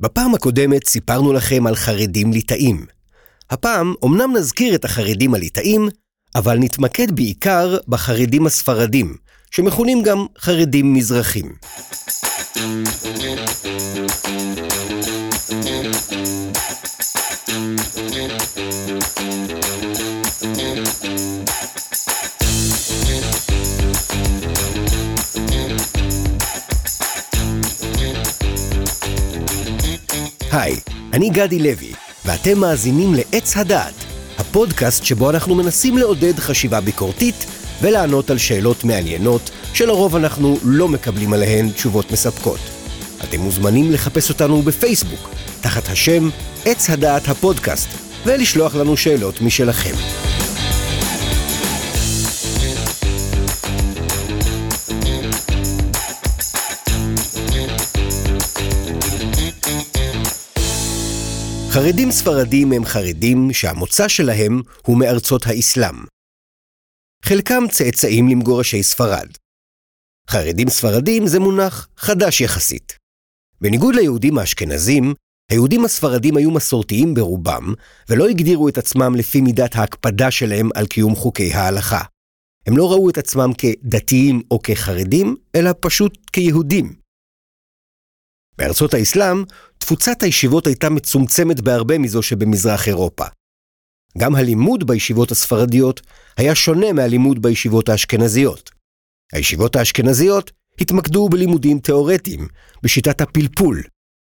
בפעם הקודמת סיפרנו לכם על חרדים ליטאים. הפעם אמנם נזכיר את החרדים הליטאים, אבל נתמקד בעיקר בחרדים הספרדים, שמכונים גם חרדים מזרחים. היי, אני גדי לוי, ואתם מאזינים לעץ הדעת, הפודקאסט שבו אנחנו מנסים לעודד חשיבה ביקורתית ולענות על שאלות מעניינות, שלרוב אנחנו לא מקבלים עליהן תשובות מספקות. אתם מוזמנים לחפש אותנו בפייסבוק, תחת השם עץ הדעת הפודקאסט, ולשלוח לנו שאלות משלכם. חרדים ספרדים הם חרדים שהמוצא שלהם הוא מארצות האסלאם. חלקם צאצאים למגורשי ספרד. חרדים ספרדים זה מונח חדש יחסית. בניגוד ליהודים האשכנזים, היהודים הספרדים היו מסורתיים ברובם, ולא הגדירו את עצמם לפי מידת ההקפדה שלהם על קיום חוקי ההלכה. הם לא ראו את עצמם כדתיים או כחרדים, אלא פשוט כיהודים. בארצות האסלאם, תפוצת הישיבות הייתה מצומצמת בהרבה מזו שבמזרח אירופה. גם הלימוד בישיבות הספרדיות היה שונה מהלימוד בישיבות האשכנזיות. הישיבות האשכנזיות התמקדו בלימודים תאורטיים, בשיטת הפלפול.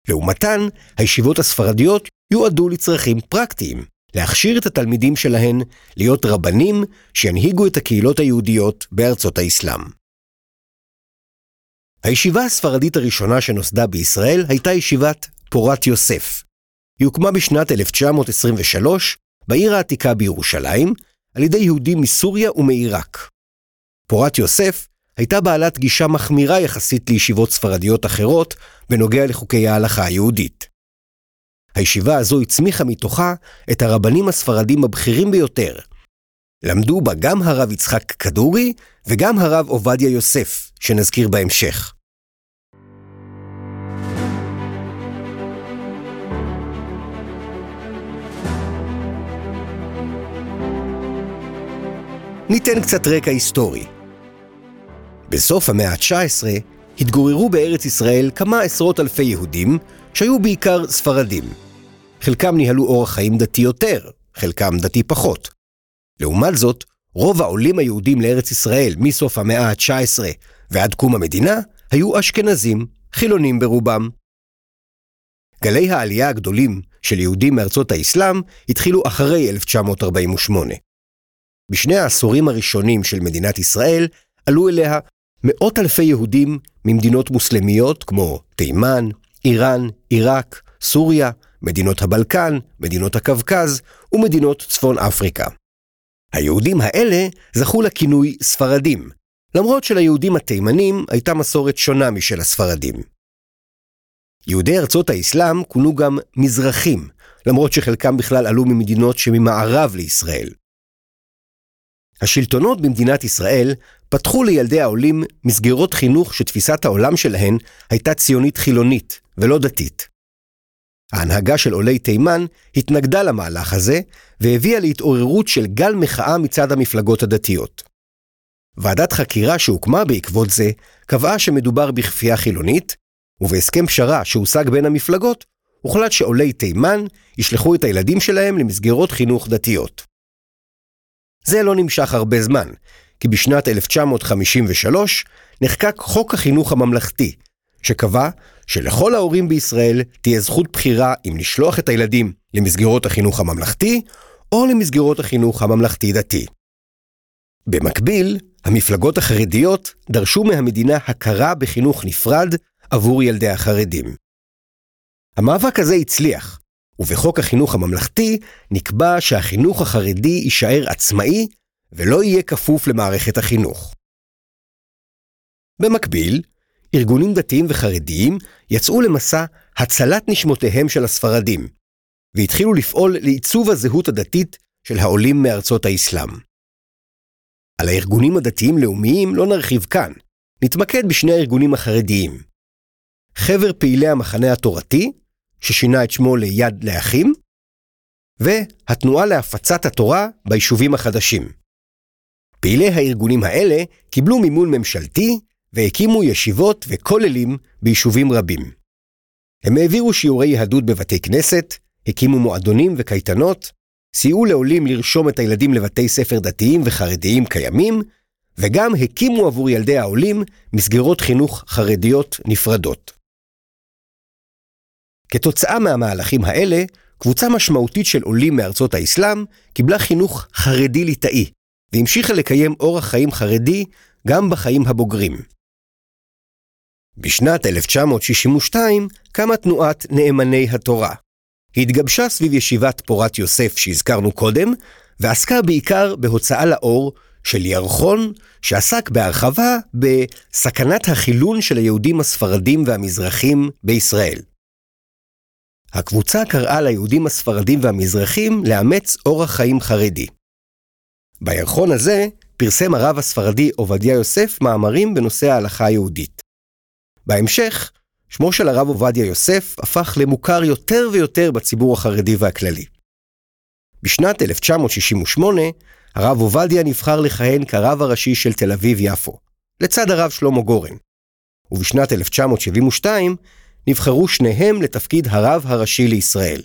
לעומתן, הישיבות הספרדיות יועדו לצרכים פרקטיים, להכשיר את התלמידים שלהן להיות רבנים שינהיגו את הקהילות היהודיות בארצות האסלאם. הישיבה הספרדית הראשונה שנוסדה בישראל הייתה ישיבת פורת יוסף. היא הוקמה בשנת 1923 בעיר העתיקה בירושלים על ידי יהודים מסוריה ומעיראק. פורת יוסף הייתה בעלת גישה מחמירה יחסית לישיבות ספרדיות אחרות בנוגע לחוקי ההלכה היהודית. הישיבה הזו הצמיחה מתוכה את הרבנים הספרדים הבכירים ביותר. למדו בה גם הרב יצחק כדורי וגם הרב עובדיה יוסף, שנזכיר בהמשך. ניתן קצת רקע היסטורי. בסוף המאה ה-19 התגוררו בארץ ישראל כמה עשרות אלפי יהודים, שהיו בעיקר ספרדים. חלקם ניהלו אורח חיים דתי יותר, חלקם דתי פחות. לעומת זאת, רוב העולים היהודים לארץ ישראל מסוף המאה ה-19 ועד קום המדינה היו אשכנזים, חילונים ברובם. גלי העלייה הגדולים של יהודים מארצות האסלאם התחילו אחרי 1948. בשני העשורים הראשונים של מדינת ישראל עלו אליה מאות אלפי יהודים ממדינות מוסלמיות כמו תימן, איראן, עיראק, סוריה, מדינות הבלקן, מדינות הקווקז ומדינות צפון אפריקה. היהודים האלה זכו לכינוי ספרדים, למרות שליהודים התימנים הייתה מסורת שונה משל הספרדים. יהודי ארצות האסלאם כונו גם מזרחים, למרות שחלקם בכלל עלו ממדינות שממערב לישראל. השלטונות במדינת ישראל פתחו לילדי העולים מסגרות חינוך שתפיסת העולם שלהן הייתה ציונית חילונית ולא דתית. ההנהגה של עולי תימן התנגדה למהלך הזה והביאה להתעוררות של גל מחאה מצד המפלגות הדתיות. ועדת חקירה שהוקמה בעקבות זה קבעה שמדובר בכפייה חילונית, ובהסכם פשרה שהושג בין המפלגות, הוחלט שעולי תימן ישלחו את הילדים שלהם למסגרות חינוך דתיות. זה לא נמשך הרבה זמן, כי בשנת 1953 נחקק חוק החינוך הממלכתי, שקבע שלכל ההורים בישראל תהיה זכות בחירה אם לשלוח את הילדים למסגרות החינוך הממלכתי או למסגרות החינוך הממלכתי-דתי. במקביל, המפלגות החרדיות דרשו מהמדינה הכרה בחינוך נפרד עבור ילדי החרדים. המאבק הזה הצליח, ובחוק החינוך הממלכתי נקבע שהחינוך החרדי יישאר עצמאי ולא יהיה כפוף למערכת החינוך. במקביל, ארגונים דתיים וחרדיים יצאו למסע הצלת נשמותיהם של הספרדים, והתחילו לפעול לעיצוב הזהות הדתית של העולים מארצות האסלאם. על הארגונים הדתיים-לאומיים לא נרחיב כאן, נתמקד בשני הארגונים החרדיים. חבר פעילי המחנה התורתי ששינה את שמו ליד לאחים, והתנועה להפצת התורה ביישובים החדשים. פעילי הארגונים האלה קיבלו מימון ממשלתי והקימו ישיבות וכוללים ביישובים רבים. הם העבירו שיעורי יהדות בבתי כנסת, הקימו מועדונים וקייטנות, סייעו לעולים לרשום את הילדים לבתי ספר דתיים וחרדיים קיימים, וגם הקימו עבור ילדי העולים מסגרות חינוך חרדיות נפרדות. כתוצאה מהמהלכים האלה, קבוצה משמעותית של עולים מארצות האסלאם קיבלה חינוך חרדי-ליטאי, והמשיכה לקיים אורח חיים חרדי גם בחיים הבוגרים. בשנת 1962 קמה תנועת נאמני התורה. התגבשה סביב ישיבת פורת יוסף שהזכרנו קודם, ועסקה בעיקר בהוצאה לאור של ירחון, שעסק בהרחבה בסכנת החילון של היהודים הספרדים והמזרחים בישראל. הקבוצה קראה ליהודים הספרדים והמזרחים לאמץ אורח חיים חרדי. בירחון הזה פרסם הרב הספרדי עובדיה יוסף מאמרים בנושא ההלכה היהודית. בהמשך, שמו של הרב עובדיה יוסף הפך למוכר יותר ויותר בציבור החרדי והכללי. בשנת 1968, הרב עובדיה נבחר לכהן כרב הראשי של תל אביב-יפו, לצד הרב שלמה גורן. ובשנת 1972 נבחרו שניהם לתפקיד הרב הראשי לישראל.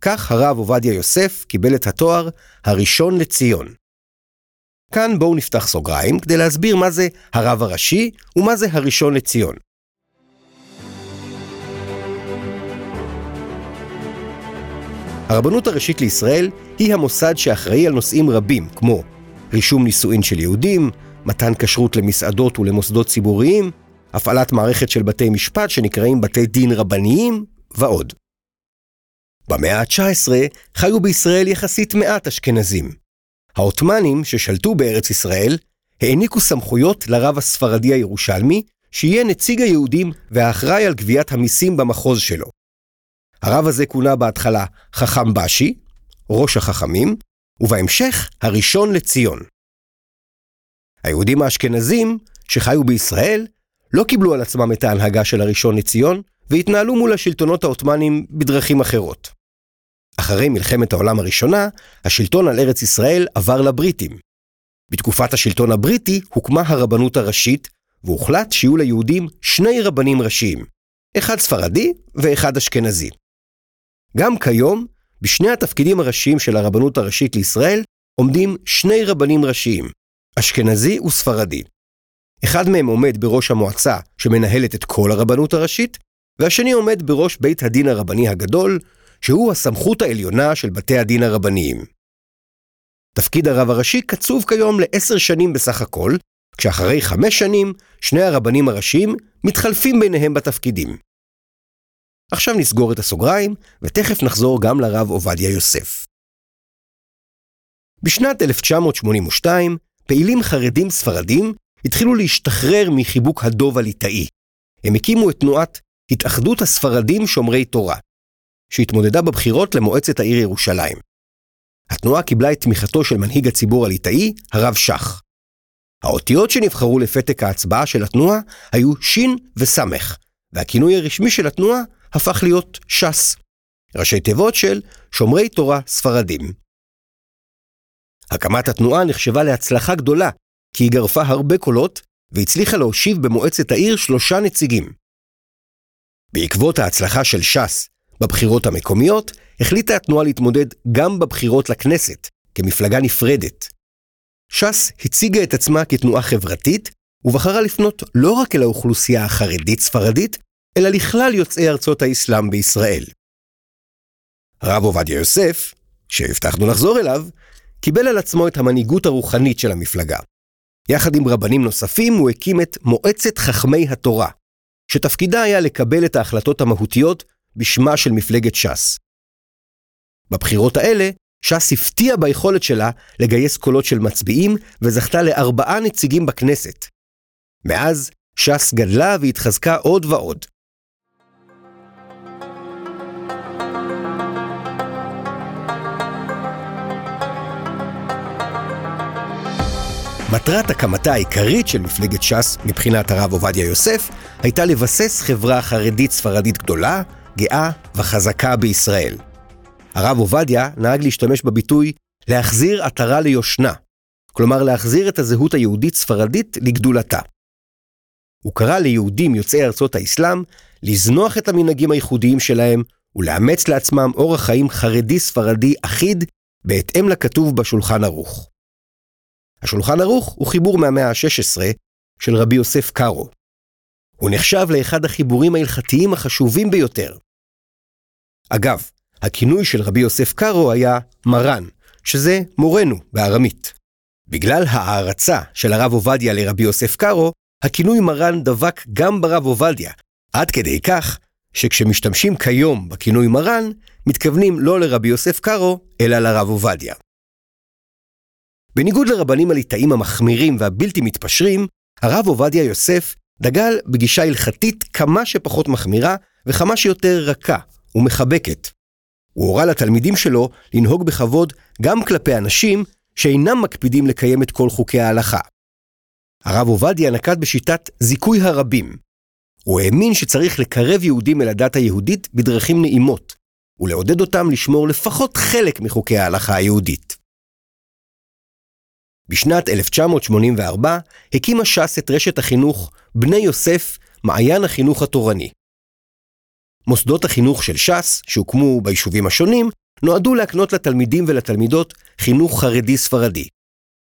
כך הרב עובדיה יוסף קיבל את התואר הראשון לציון. כאן בואו נפתח סוגריים כדי להסביר מה זה הרב הראשי ומה זה הראשון לציון. הרבנות הראשית לישראל היא המוסד שאחראי על נושאים רבים, כמו רישום נישואין של יהודים, מתן כשרות למסעדות ולמוסדות ציבוריים, הפעלת מערכת של בתי משפט שנקראים בתי דין רבניים, ועוד. במאה ה-19 חיו בישראל יחסית מעט אשכנזים. העות'מאנים ששלטו בארץ ישראל העניקו סמכויות לרב הספרדי הירושלמי, שיהיה נציג היהודים והאחראי על גביית המיסים במחוז שלו. הרב הזה כונה בהתחלה חכם בשי, ראש החכמים, ובהמשך הראשון לציון. היהודים האשכנזים, שחיו בישראל, לא קיבלו על עצמם את ההנהגה של הראשון לציון, והתנהלו מול השלטונות העות'מאנים בדרכים אחרות. אחרי מלחמת העולם הראשונה, השלטון על ארץ ישראל עבר לבריטים. בתקופת השלטון הבריטי הוקמה הרבנות הראשית, והוחלט שיהיו ליהודים שני רבנים ראשיים, אחד ספרדי ואחד אשכנזי. גם כיום, בשני התפקידים הראשיים של הרבנות הראשית לישראל, עומדים שני רבנים ראשיים, אשכנזי וספרדי. אחד מהם עומד בראש המועצה שמנהלת את כל הרבנות הראשית, והשני עומד בראש בית הדין הרבני הגדול, שהוא הסמכות העליונה של בתי הדין הרבניים. תפקיד הרב הראשי קצוב כיום לעשר שנים בסך הכל, כשאחרי חמש שנים, שני הרבנים הראשיים מתחלפים ביניהם בתפקידים. עכשיו נסגור את הסוגריים, ותכף נחזור גם לרב עובדיה יוסף. בשנת 1982, פעילים חרדים ספרדים התחילו להשתחרר מחיבוק הדוב הליטאי. הם הקימו את תנועת התאחדות הספרדים שומרי תורה, שהתמודדה בבחירות למועצת העיר ירושלים. התנועה קיבלה את תמיכתו של מנהיג הציבור הליטאי, הרב שך. האותיות שנבחרו לפתק ההצבעה של התנועה היו שין וסמך, והכינוי הרשמי של התנועה הפך להיות ש"ס, ראשי תיבות של שומרי תורה ספרדים. הקמת התנועה נחשבה להצלחה גדולה, כי היא גרפה הרבה קולות, והצליחה להושיב במועצת העיר שלושה נציגים. בעקבות ההצלחה של ש"ס בבחירות המקומיות, החליטה התנועה להתמודד גם בבחירות לכנסת, כמפלגה נפרדת. ש"ס הציגה את עצמה כתנועה חברתית, ובחרה לפנות לא רק אל האוכלוסייה החרדית-ספרדית, אלא לכלל יוצאי ארצות האסלאם בישראל. הרב עובדיה יוסף, שהבטחנו לחזור אליו, קיבל על עצמו את המנהיגות הרוחנית של המפלגה. יחד עם רבנים נוספים הוא הקים את מועצת חכמי התורה, שתפקידה היה לקבל את ההחלטות המהותיות בשמה של מפלגת ש"ס. בבחירות האלה, ש"ס הפתיעה ביכולת שלה לגייס קולות של מצביעים וזכתה לארבעה נציגים בכנסת. מאז, ש"ס גדלה והתחזקה עוד ועוד. מטרת הקמתה העיקרית של מפלגת ש"ס, מבחינת הרב עובדיה יוסף, הייתה לבסס חברה חרדית ספרדית גדולה, גאה וחזקה בישראל. הרב עובדיה נהג להשתמש בביטוי להחזיר עטרה ליושנה, כלומר להחזיר את הזהות היהודית-ספרדית לגדולתה. הוא קרא ליהודים יוצאי ארצות האסלאם לזנוח את המנהגים הייחודיים שלהם ולאמץ לעצמם אורח חיים חרדי-ספרדי אחיד בהתאם לכתוב בשולחן ערוך. השולחן ערוך הוא חיבור מהמאה ה-16 של רבי יוסף קארו. הוא נחשב לאחד החיבורים ההלכתיים החשובים ביותר. אגב, הכינוי של רבי יוסף קארו היה מרן, שזה מורנו בארמית. בגלל הערצה של הרב עובדיה לרבי יוסף קארו, הכינוי מרן דבק גם ברב עובדיה, עד כדי כך שכשמשתמשים כיום בכינוי מרן, מתכוונים לא לרבי יוסף קארו, אלא לרב עובדיה. בניגוד לרבנים הליטאים המחמירים והבלתי מתפשרים, הרב עובדיה יוסף דגל בגישה הלכתית כמה שפחות מחמירה וכמה שיותר רכה ומחבקת. הוא הורה לתלמידים שלו לנהוג בכבוד גם כלפי אנשים שאינם מקפידים לקיים את כל חוקי ההלכה. הרב עובדיה נקט בשיטת זיכוי הרבים. הוא האמין שצריך לקרב יהודים אל הדת היהודית בדרכים נעימות, ולעודד אותם לשמור לפחות חלק מחוקי ההלכה היהודית. בשנת 1984 הקימה ש"ס את רשת החינוך בני יוסף, מעיין החינוך התורני. מוסדות החינוך של ש"ס, שהוקמו ביישובים השונים, נועדו להקנות לתלמידים ולתלמידות חינוך חרדי-ספרדי.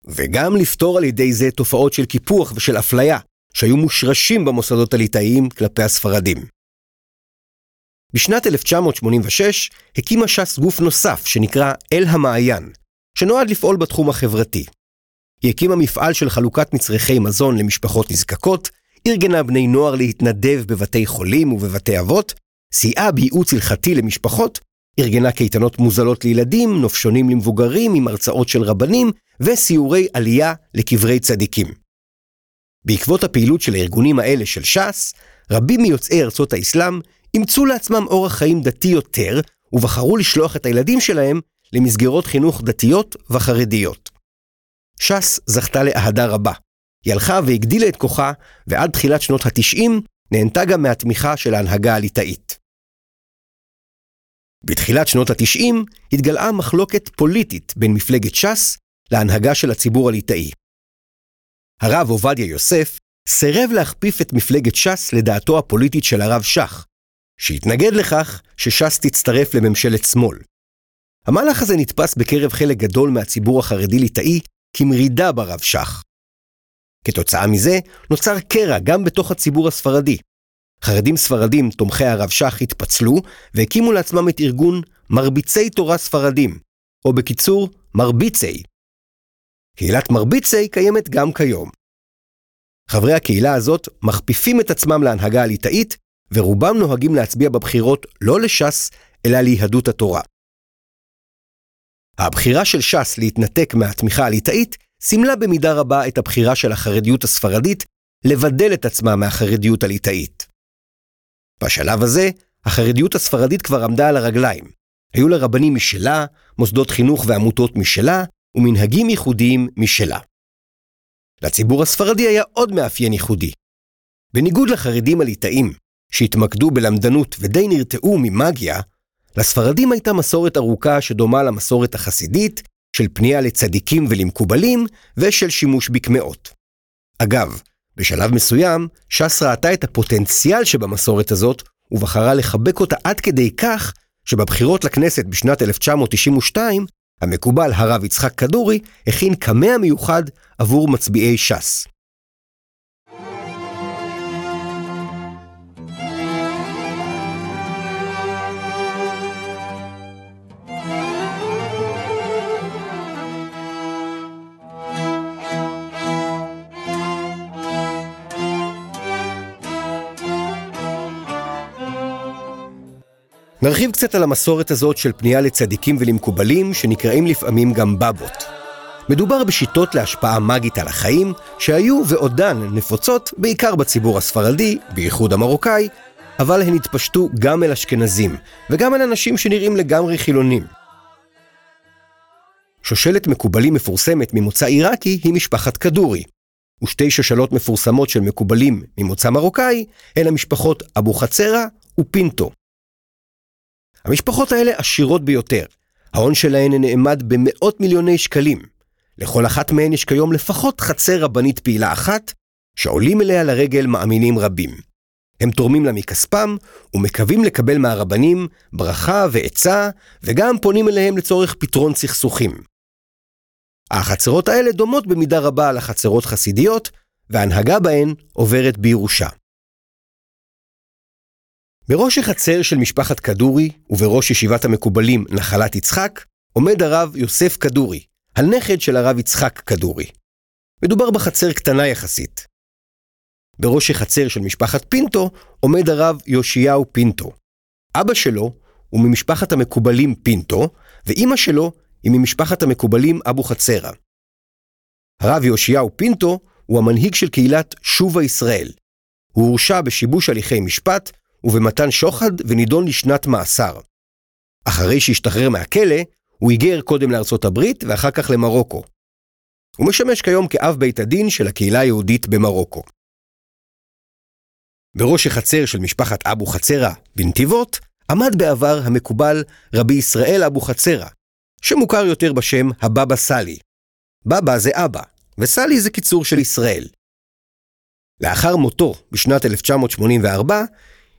וגם לפתור על ידי זה תופעות של קיפוח ושל אפליה, שהיו מושרשים במוסדות הליטאיים כלפי הספרדים. בשנת 1986 הקימה ש"ס גוף נוסף שנקרא אל המעיין, שנועד לפעול בתחום החברתי. היא הקימה מפעל של חלוקת מצרכי מזון למשפחות נזקקות, ארגנה בני נוער להתנדב בבתי חולים ובבתי אבות, סייעה בייעוץ הלכתי למשפחות, ארגנה קייטנות מוזלות לילדים, נופשונים למבוגרים עם הרצאות של רבנים, וסיורי עלייה לקברי צדיקים. בעקבות הפעילות של הארגונים האלה של ש"ס, רבים מיוצאי ארצות האסלאם אימצו לעצמם אורח חיים דתי יותר, ובחרו לשלוח את הילדים שלהם למסגרות חינוך דתיות וחרדיות. ש"ס זכתה לאהדה רבה. היא הלכה והגדילה את כוחה, ועד תחילת שנות ה-90 נהנתה גם מהתמיכה של ההנהגה הליטאית. בתחילת שנות ה-90 התגלעה מחלוקת פוליטית בין מפלגת ש"ס להנהגה של הציבור הליטאי. הרב עובדיה יוסף סירב להכפיף את מפלגת ש"ס לדעתו הפוליטית של הרב שך, שהתנגד לכך שש"ס תצטרף לממשלת שמאל. המהלך הזה נתפס בקרב חלק גדול מהציבור החרדי-ליטאי כמרידה ברב שך. כתוצאה מזה נוצר קרע גם בתוך הציבור הספרדי. חרדים ספרדים תומכי הרב שך התפצלו והקימו לעצמם את ארגון מרביצי תורה ספרדים, או בקיצור, מרביצי. קהילת מרביצי קיימת גם כיום. חברי הקהילה הזאת מכפיפים את עצמם להנהגה הליטאית, ורובם נוהגים להצביע בבחירות לא לש"ס, אלא ליהדות התורה. הבחירה של ש"ס להתנתק מהתמיכה הליטאית סימלה במידה רבה את הבחירה של החרדיות הספרדית לבדל את עצמה מהחרדיות הליטאית. בשלב הזה, החרדיות הספרדית כבר עמדה על הרגליים. היו לה רבנים משלה, מוסדות חינוך ועמותות משלה, ומנהגים ייחודיים משלה. לציבור הספרדי היה עוד מאפיין ייחודי. בניגוד לחרדים הליטאים, שהתמקדו בלמדנות ודי נרתעו ממאגיה, לספרדים הייתה מסורת ארוכה שדומה למסורת החסידית, של פנייה לצדיקים ולמקובלים, ושל שימוש בקמעות. אגב, בשלב מסוים, ש"ס ראתה את הפוטנציאל שבמסורת הזאת, ובחרה לחבק אותה עד כדי כך, שבבחירות לכנסת בשנת 1992, המקובל הרב יצחק כדורי הכין קמע מיוחד עבור מצביעי ש"ס. נרחיב קצת על המסורת הזאת של פנייה לצדיקים ולמקובלים, שנקראים לפעמים גם בבות. מדובר בשיטות להשפעה מגית על החיים, שהיו ועודן נפוצות בעיקר בציבור הספרדי, בייחוד המרוקאי, אבל הן התפשטו גם אל אשכנזים, וגם אל אנשים שנראים לגמרי חילונים. שושלת מקובלים מפורסמת ממוצא עיראקי היא משפחת כדורי, ושתי שושלות מפורסמות של מקובלים ממוצא מרוקאי הן המשפחות אבו חצרה ופינטו. המשפחות האלה עשירות ביותר. ההון שלהן נאמד במאות מיליוני שקלים. לכל אחת מהן יש כיום לפחות חצר רבנית פעילה אחת, שעולים אליה לרגל מאמינים רבים. הם תורמים לה מכספם, ומקווים לקבל מהרבנים ברכה ועצה, וגם פונים אליהם לצורך פתרון סכסוכים. החצרות האלה דומות במידה רבה לחצרות חסידיות, וההנהגה בהן עוברת בירושה. בראש החצר של משפחת כדורי, ובראש ישיבת המקובלים נחלת יצחק, עומד הרב יוסף כדורי, הנכד של הרב יצחק כדורי. מדובר בחצר קטנה יחסית. בראש החצר של משפחת פינטו עומד הרב יאשיהו פינטו. אבא שלו הוא ממשפחת המקובלים פינטו, ואימא שלו היא ממשפחת המקובלים אבו חצרה. הרב יאשיהו פינטו הוא המנהיג של קהילת שובה ישראל. הוא הורשע בשיבוש הליכי משפט ובמתן שוחד ונידון לשנת מאסר. אחרי שהשתחרר מהכלא, הוא היגר קודם לארצות הברית ואחר כך למרוקו. הוא משמש כיום כאב בית הדין של הקהילה היהודית במרוקו. בראש החצר של משפחת אבו חצרה בנתיבות, עמד בעבר המקובל רבי ישראל אבו חצרה, שמוכר יותר בשם הבבא סאלי. בבא זה אבא, וסאלי זה קיצור של ישראל. לאחר מותו, בשנת 1984,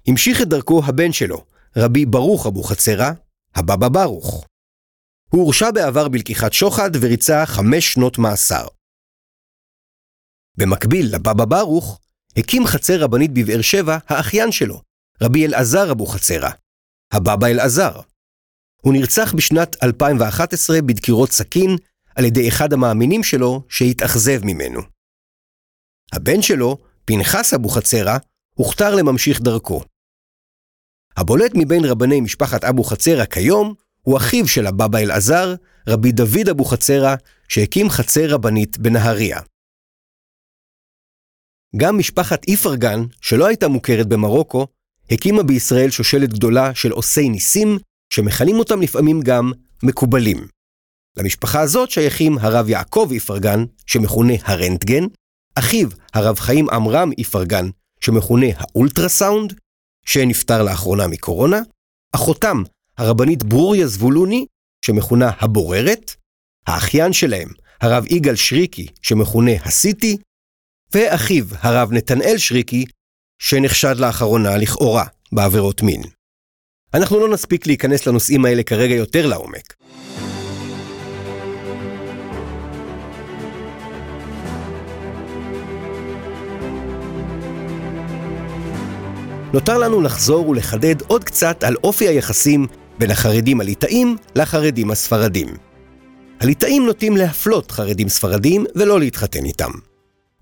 המשיך את דרכו הבן שלו, רבי ברוך אבו חצרה, הבבא ברוך. הוא הורשע בעבר בלקיחת שוחד וריצה חמש שנות מאסר. במקביל לבבא ברוך, הקים חצר רבנית בבאר שבע האחיין שלו, רבי אלעזר אבו חצרה, הבבא אלעזר. הוא נרצח בשנת 2011 בדקירות סכין על ידי אחד המאמינים שלו שהתאכזב ממנו. הבן שלו, פנחס אבוחצירא, הוכתר לממשיך דרכו. הבולט מבין רבני משפחת אבוחצירא כיום הוא אחיו של הבבא אלעזר, רבי דוד אבוחצירא, שהקים חצר רבנית בנהריה. גם משפחת איפרגן, שלא הייתה מוכרת במרוקו, הקימה בישראל שושלת גדולה של עושי ניסים, שמכנים אותם לפעמים גם מקובלים. למשפחה הזאת שייכים הרב יעקב איפרגן, שמכונה הרנטגן, אחיו הרב חיים עמרם איפרגן, שמכונה האולטרסאונד, שנפטר לאחרונה מקורונה, אחותם הרבנית ברוריה זבולוני, שמכונה הבוררת, האחיין שלהם, הרב יגאל שריקי, שמכונה הסיטי, ואחיו, הרב נתנאל שריקי, שנחשד לאחרונה לכאורה בעבירות מין. אנחנו לא נספיק להיכנס לנושאים האלה כרגע יותר לעומק. נותר לנו לחזור ולחדד עוד קצת על אופי היחסים בין החרדים הליטאים לחרדים הספרדים. הליטאים נוטים להפלות חרדים ספרדים ולא להתחתן איתם.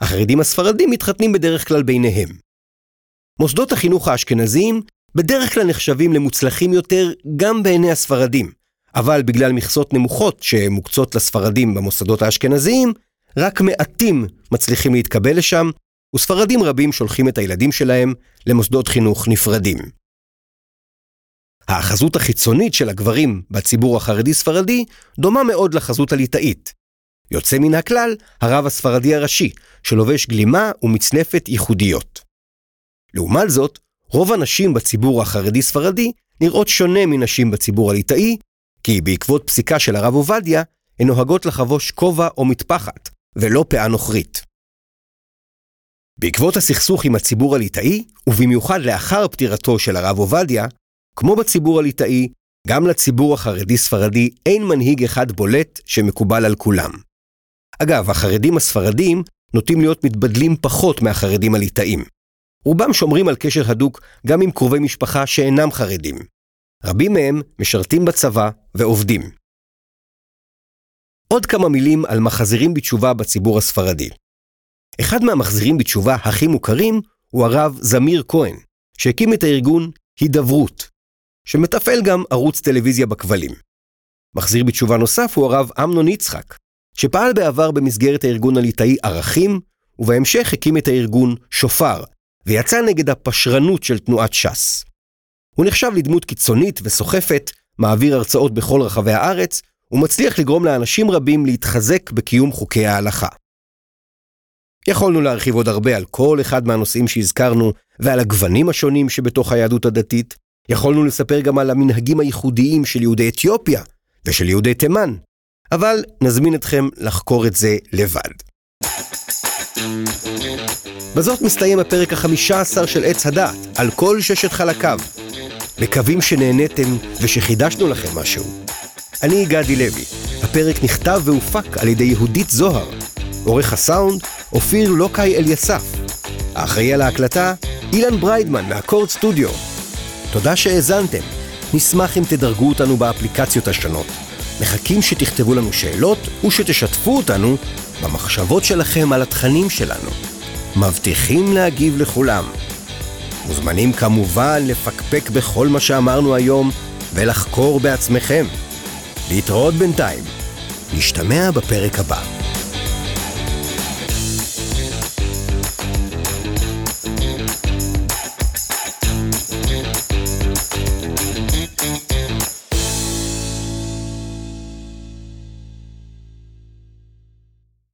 החרדים הספרדים מתחתנים בדרך כלל ביניהם. מוסדות החינוך האשכנזיים בדרך כלל נחשבים למוצלחים יותר גם בעיני הספרדים, אבל בגלל מכסות נמוכות שמוקצות לספרדים במוסדות האשכנזיים, רק מעטים מצליחים להתקבל לשם, וספרדים רבים שולחים את הילדים שלהם למוסדות חינוך נפרדים. החזות החיצונית של הגברים בציבור החרדי-ספרדי דומה מאוד לחזות הליטאית. יוצא מן הכלל הרב הספרדי הראשי, שלובש גלימה ומצנפת ייחודיות. לעומת זאת, רוב הנשים בציבור החרדי-ספרדי נראות שונה מנשים בציבור הליטאי, כי בעקבות פסיקה של הרב עובדיה, הן נוהגות לחבוש כובע או מטפחת, ולא פאה נוכרית. בעקבות הסכסוך עם הציבור הליטאי, ובמיוחד לאחר פטירתו של הרב עובדיה, כמו בציבור הליטאי, גם לציבור החרדי-ספרדי אין מנהיג אחד בולט שמקובל על כולם. אגב, החרדים הספרדים נוטים להיות מתבדלים פחות מהחרדים הליטאים. רובם שומרים על קשר הדוק גם עם קרובי משפחה שאינם חרדים. רבים מהם משרתים בצבא ועובדים. עוד כמה מילים על מחזירים בתשובה בציבור הספרדי. אחד מהמחזירים בתשובה הכי מוכרים הוא הרב זמיר כהן, שהקים את הארגון הידברות, שמתפעל גם ערוץ טלוויזיה בכבלים. מחזיר בתשובה נוסף הוא הרב אמנון יצחק, שפעל בעבר במסגרת הארגון הליטאי ערכים, ובהמשך הקים את הארגון שופר, ויצא נגד הפשרנות של תנועת ש"ס. הוא נחשב לדמות קיצונית וסוחפת, מעביר הרצאות בכל רחבי הארץ, ומצליח לגרום לאנשים רבים להתחזק בקיום חוקי ההלכה. יכולנו להרחיב עוד הרבה על כל אחד מהנושאים שהזכרנו ועל הגוונים השונים שבתוך היהדות הדתית. יכולנו לספר גם על המנהגים הייחודיים של יהודי אתיופיה ושל יהודי תימן, אבל נזמין אתכם לחקור את זה לבד. בזאת מסתיים הפרק החמישה עשר של עץ הדעת, על כל ששת חלקיו. מקווים שנהניתם ושחידשנו לכם משהו. אני גדי לוי, הפרק נכתב והופק על ידי יהודית זוהר. עורך הסאונד, אופיר לוקאי אליסף. האחראי על ההקלטה, אילן בריידמן מהקורד סטודיו. תודה שהאזנתם. נשמח אם תדרגו אותנו באפליקציות השונות. מחכים שתכתבו לנו שאלות ושתשתפו אותנו במחשבות שלכם על התכנים שלנו. מבטיחים להגיב לכולם. מוזמנים כמובן לפקפק בכל מה שאמרנו היום ולחקור בעצמכם. להתראות בינתיים. נשתמע בפרק הבא.